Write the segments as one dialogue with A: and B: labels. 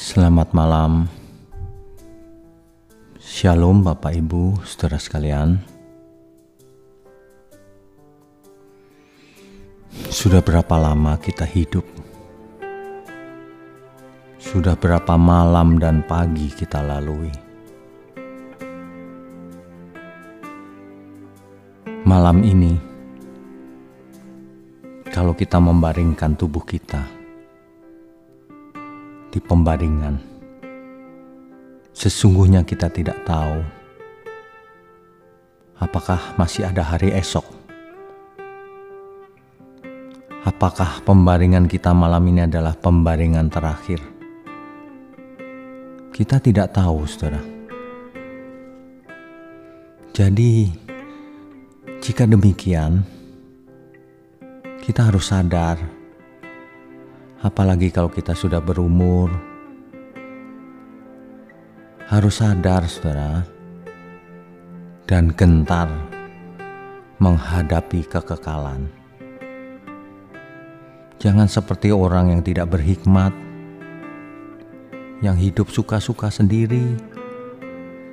A: Selamat malam. Shalom Bapak Ibu, Saudara sekalian. Sudah berapa lama kita hidup? Sudah berapa malam dan pagi kita lalui? Malam ini, kalau kita membaringkan tubuh kita, di pembaringan. Sesungguhnya kita tidak tahu apakah masih ada hari esok. Apakah pembaringan kita malam ini adalah pembaringan terakhir? Kita tidak tahu, saudara. Jadi, jika demikian, kita harus sadar apalagi kalau kita sudah berumur. Harus sadar, saudara, dan gentar menghadapi kekekalan. Jangan seperti orang yang tidak berhikmat, yang hidup suka-suka sendiri,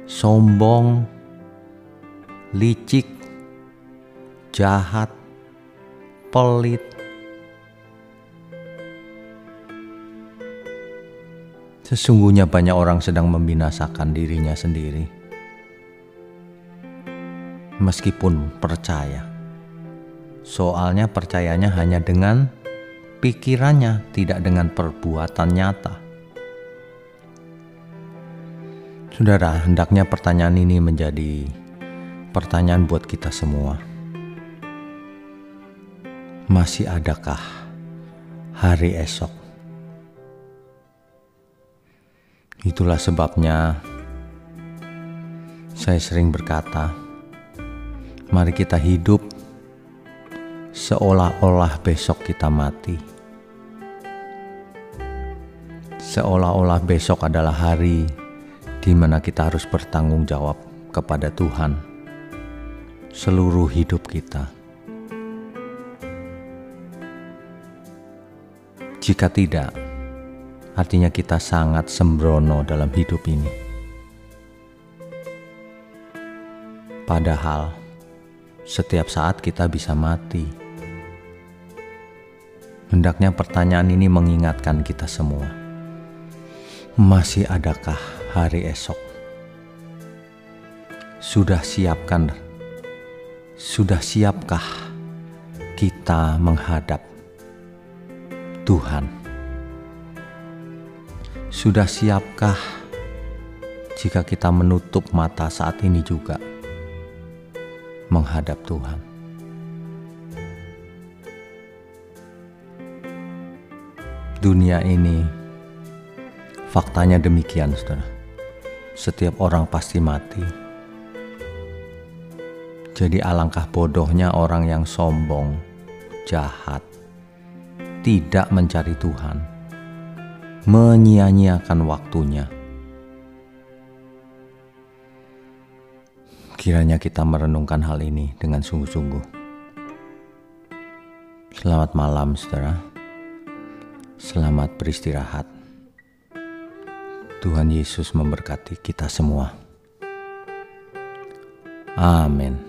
A: sombong, licik, jahat, pelit, Sesungguhnya banyak orang sedang membinasakan dirinya sendiri. Meskipun percaya. Soalnya percayanya hanya dengan pikirannya, tidak dengan perbuatan nyata. Saudara, hendaknya pertanyaan ini menjadi pertanyaan buat kita semua. Masih adakah hari esok? Itulah sebabnya saya sering berkata, mari kita hidup seolah-olah besok kita mati. Seolah-olah besok adalah hari di mana kita harus bertanggung jawab kepada Tuhan seluruh hidup kita. Jika tidak, artinya kita sangat sembrono dalam hidup ini. Padahal setiap saat kita bisa mati. Hendaknya pertanyaan ini mengingatkan kita semua. Masih adakah hari esok? Sudah siapkan sudah siapkah kita menghadap Tuhan? Sudah siapkah jika kita menutup mata saat ini juga menghadap Tuhan? Dunia ini faktanya demikian, saudara. Setiap orang pasti mati. Jadi alangkah bodohnya orang yang sombong, jahat, tidak mencari Tuhan menyia-nyiakan waktunya. Kiranya kita merenungkan hal ini dengan sungguh-sungguh. Selamat malam, saudara. Selamat beristirahat. Tuhan Yesus memberkati kita semua. Amin.